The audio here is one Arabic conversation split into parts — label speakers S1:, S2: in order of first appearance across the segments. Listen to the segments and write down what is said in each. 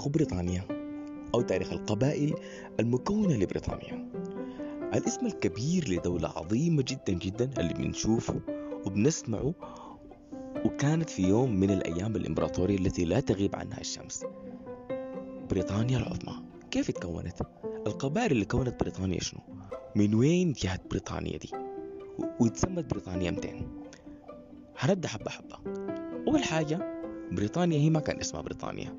S1: تاريخ بريطانيا أو تاريخ القبائل المكونة لبريطانيا الاسم الكبير لدولة عظيمة جدا جدا اللي بنشوفه وبنسمعه وكانت في يوم من الأيام الإمبراطورية التي لا تغيب عنها الشمس بريطانيا العظمى كيف تكونت؟ القبائل اللي كونت بريطانيا شنو؟ من وين جهت بريطانيا دي؟ وتسمت بريطانيا 200 هنبدأ حبة حبة أول حاجة بريطانيا هي ما كان اسمها بريطانيا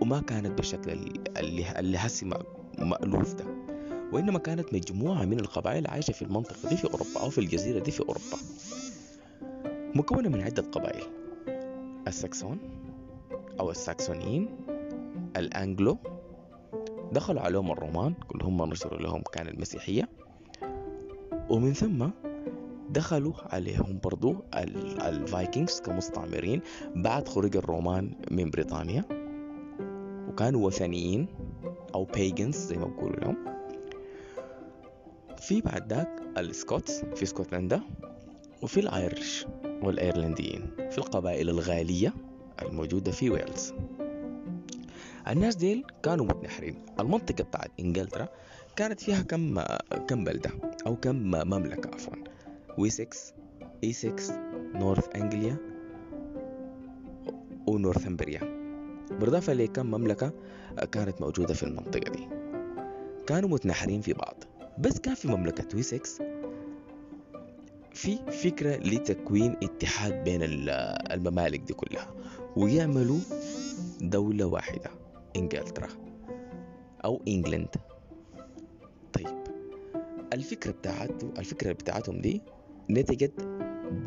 S1: وما كانت بالشكل اللي اللي هسي مألوف ده. وإنما كانت مجموعة من القبائل عايشة في المنطقة دي في أوروبا أو في الجزيرة دي في أوروبا. مكونة من عدة قبائل. الساكسون أو الساكسونيين الأنجلو دخلوا عليهم الرومان كلهم نشروا لهم كان المسيحية. ومن ثم دخلوا عليهم برضو ال Vikings كمستعمرين بعد خروج الرومان من بريطانيا. وكانوا وثنيين أو pagans زي ما بقولوا لهم في بعد ذاك ال Scots في اسكتلندا وفي ال Irish والإيرلنديين في القبائل الغالية الموجودة في ويلز. الناس ديل كانوا متناحرين. المنطقة بتاعت إنجلترا كانت فيها كم كم بلدة أو كم مملكة عفوا. ويسكس إيسكس نورث أنجليا ونورثمبريا. بالإضافة لكم مملكة كانت موجودة في المنطقة دي. كانوا متناحرين في بعض بس كان في مملكة ويسكس في فكرة لتكوين اتحاد بين الممالك دي كلها ويعملوا دولة واحدة إنجلترا أو إنجلند. طيب الفكرة بتاعته الفكرة بتاعتهم دي نتجت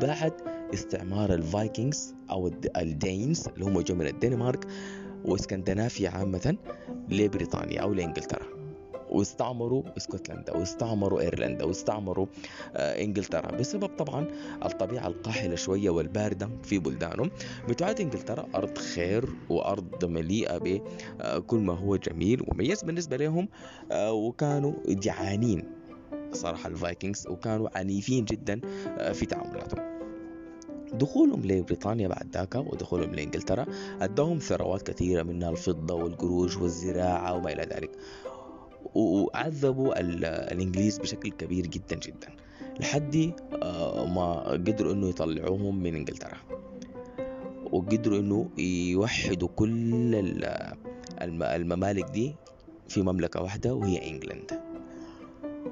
S1: بعد استعمار ال Vikings أو ال Danes اللي هم جو من الدنمارك واسكندنافيا عامة لبريطانيا أو لإنجلترا. واستعمروا اسكتلندا واستعمروا إيرلندا واستعمروا آه إنجلترا بسبب طبعا الطبيعة القاحلة شوية والباردة في بلدانهم. بتعد إنجلترا أرض خير وأرض مليئة بكل ما هو جميل ومميز بالنسبة لهم آه وكانوا جعانين صراحة الفايكنجز وكانوا عنيفين جدا آه في تعاملاتهم. دخولهم لبريطانيا بعد ذاك ودخولهم لإنجلترا اداهم ثروات كثيرة منها الفضة والقروش والزراعة وما إلى ذلك. وعذبوا الإنجليز بشكل كبير جدا جدا لحد ما قدروا إنه يطلعوهم من إنجلترا. وقدروا إنه يوحدوا كل الممالك دي في مملكة واحدة وهي إنجلند.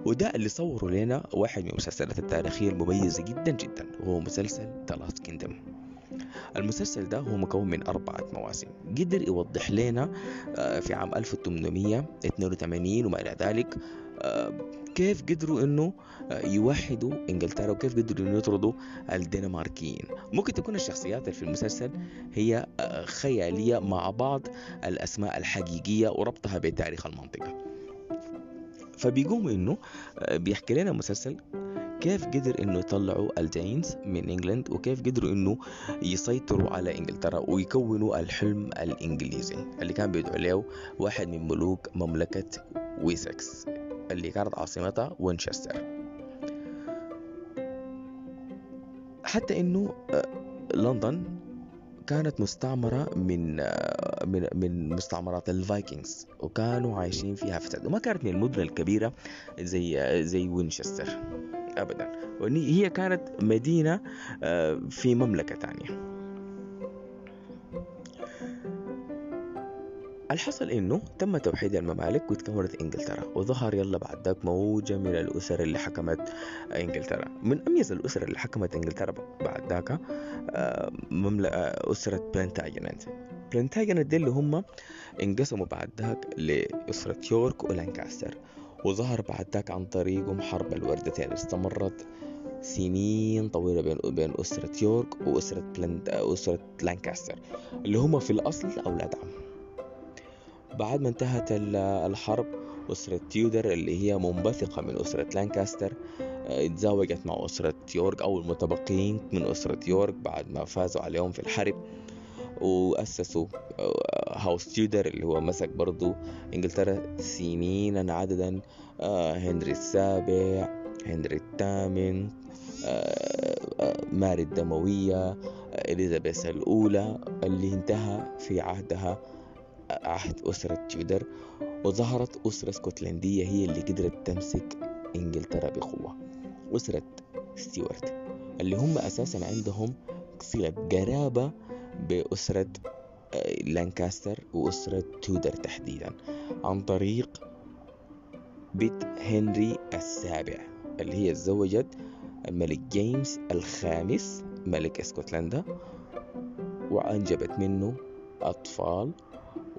S1: وده اللي صوروا لنا واحد من المسلسلات التاريخية المميزة جدا جدا وهو مسلسل The Last Kingdom. المسلسل ده هو مكون من أربعة مواسم. قدر يوضح لنا في عام 1882 وما إلى ذلك كيف قدروا إنه يوحدوا إنجلترا وكيف قدروا إنه يطردوا الدنماركيين. ممكن تكون الشخصيات اللي في المسلسل هي خيالية مع بعض الأسماء الحقيقية وربطها بتاريخ المنطقة. فبيقوم إنه بيحكي لنا المسلسل كيف قدر إنه يطلعوا الدينز من إنجلند وكيف قدروا إنه يسيطروا على إنجلترا ويكونوا الحلم الإنجليزي اللي كان بيدعو له واحد من ملوك مملكة ويسكس اللي كانت عاصمتها وينشستر. حتى إنه لندن كانت مستعمرة من من من مستعمرات ال Vikings وكانوا عايشين فيها فساد وما كانت من المدن الكبيرة زي زي وينشستر ابدا. هي كانت مدينة في مملكة تانية. الحصل إنه تم توحيد الممالك وتكونت إنجلترا وظهر يلا بعد ذاك موجة من الأسر اللي حكمت إنجلترا. من أميز الأسر اللي حكمت إنجلترا بعد ذاك أسرة بلانتاجنت بلانتاجنت دي اللي هم انقسموا بعد ذاك لأسرة يورك ولانكاستر وظهر بعد ذاك عن طريقهم حرب الوردتين. استمرت سنين طويلة بين بين أسرة يورك وأسرة بلند أسرة لانكاستر اللي هم في الأصل أولاد عم. بعد ما انتهت الحرب أسرة تيودر اللي هي منبثقة من أسرة لانكاستر اتزوجت مع أسرة يورك أو المتبقيين من أسرة يورك بعد ما فازوا عليهم في الحرب. وأسسوا House تيودر اللي هو مسك برضو إنجلترا سنين عددا هنري السابع هنري الثامن ماري الدموية إليزابيث الأولى اللي انتهى في عهدها. عهد أسرة تيودر وظهرت أسرة اسكتلندية هي اللي قدرت تمسك إنجلترا بقوة أسرة ستيوارت اللي هم أساسا عندهم صلة قرابة بأسرة آه، لانكاستر وأسرة تودر تحديدا عن طريق بنت هنري السابع اللي هي تزوجت الملك جيمس الخامس ملك إسكتلندا وأنجبت منه أطفال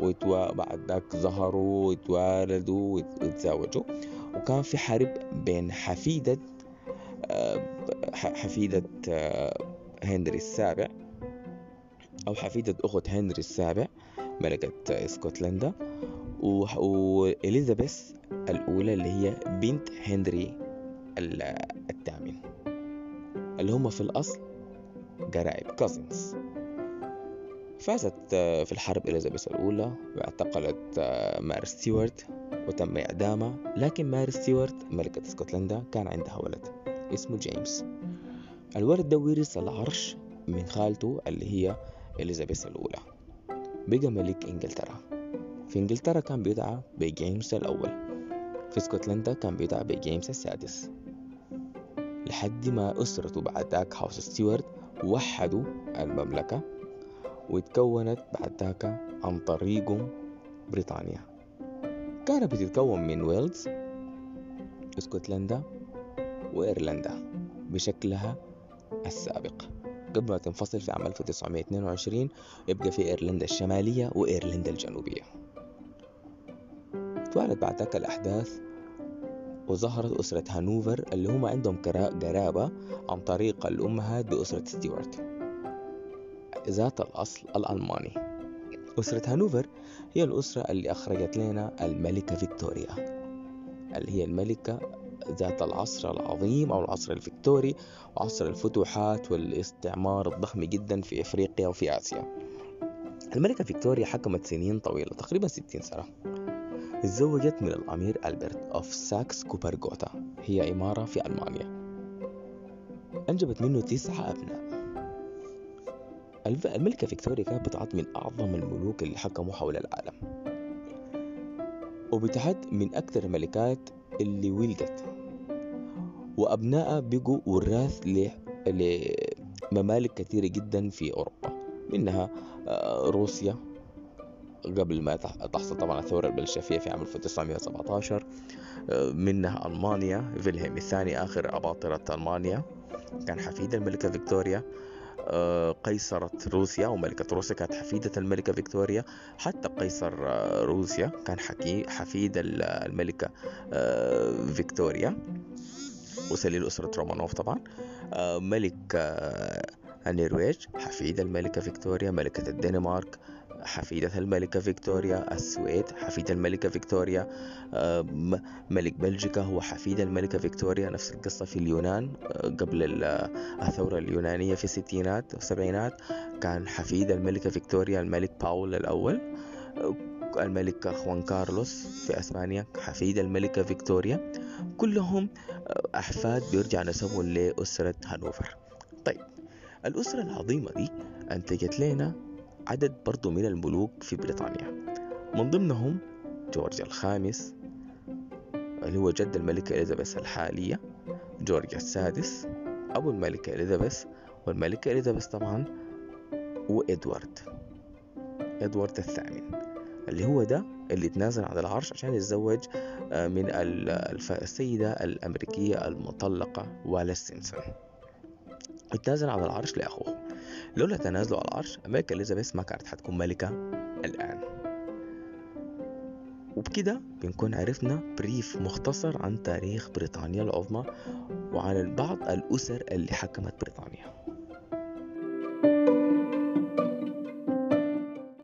S1: وتوا بعد ذاك ظهروا وتوالدوا وتزوجوا وكان في حرب بين حفيدة آه، حفيدة آه، هنري السابع أو حفيدة أخت هنري السابع ملكة إسكتلندا وإليزابيث الأولى اللي هي بنت هنري الثامن اللي هم في الأصل قرايب cousins فازت آه، في الحرب إليزابيث الأولى واعتقلت آه، ماري ستيوارت وتم إعدامها لكن ماري ستيوارت ملكة اسكتلندا كان عندها ولد اسمه جيمس. الولد ده ورث العرش من خالته اللي هي إليزابيث الأولى بقى ملك إنجلترا. في إنجلترا كان بيدعى بجيمس الأول في اسكتلندا كان بيدعى بجيمس السادس. لحد ما أسرته بعد ذاك هاوس ستيوارت وحدوا المملكة. وتكونت بعد ذاك عن طريقهم بريطانيا. كانت بتتكون من ويلز اسكتلندا وإيرلندا بشكلها السابق. قبل ما تنفصل في عام 1922 يبقى في إيرلندا الشمالية وإيرلندا الجنوبية. توالت بعد ذاك الأحداث وظهرت أسرة هانوفر اللي هم عندهم قرابة عن طريق الأمهات بأسرة ستيوارت. ذات الأصل الألماني. أسرة هانوفر هي الأسرة اللي أخرجت لنا الملكة فيكتوريا اللي هي الملكة ذات العصر العظيم أو العصر الفيكتوري وعصر الفتوحات والاستعمار الضخم جدا في إفريقيا وفي آسيا. الملكة فيكتوريا حكمت سنين طويلة تقريبا 60 سنة. تزوجت من الأمير ألبرت of ساكس كوبرغ غوتا هي إمارة في ألمانيا. أنجبت منه تسعة أبناء. الملكة فيكتوريا كانت بتعد من أعظم الملوك اللي حكموا حول العالم. وبتعد من أكثر الملكات اللي ولدت. وأبنائها بقوا وراث لممالك كثيرة جدا في أوروبا. منها آه، روسيا. قبل ما تحصل طبعا الثورة البلشفية في عام 1917 آه، منها ألمانيا. فيلهيم الثاني آخر أباطرة ألمانيا. كان حفيد الملكة فيكتوريا. قيصرة روسيا وملكة روسيا كانت حفيدة الملكة فيكتوريا. حتى قيصر آه، روسيا كان حفيد الملكة فيكتوريا. وسليل أسرة رومانوف طبعا. ملك النرويج حفيد الملكة فيكتوريا. ملكة الدنمارك حفيدة الملكة فيكتوريا السويد حفيد الملكة فيكتوريا آه، ملك بلجيكا هو حفيد الملكة فيكتوريا نفس القصة في اليونان آه، قبل الثورة اليونانية في الستينات والسبعينات كان حفيد الملكة فيكتوريا الملك باول الأول آه، الملك خوان كارلوس في أسبانيا حفيد الملكة فيكتوريا كلهم أحفاد بيرجع نسبهم لأسرة هانوفر. طيب الأسرة العظيمة دي أنتجت لنا عدد برضو من الملوك في بريطانيا. من ضمنهم جورج الخامس اللي هو جد الملكة إليزابيث الحالية جورج السادس أبو الملكة إليزابيث والملكة إليزابيث طبعا وإدوارد إدوارد. الثامن اللي هو ده اللي تنازل عن العرش عشان يتزوج آه، من السيدة الأمريكية المطلقة والا سيمسون. اتنازل عن العرش لأخوه. لولا تنازله على العرش الملكة إليزابيث ما كانت حتكون ملكة الآن. وبكده بنكون عرفنا بريف مختصر عن تاريخ بريطانيا العظمى وعن بعض الأسر اللي حكمت بريطانيا.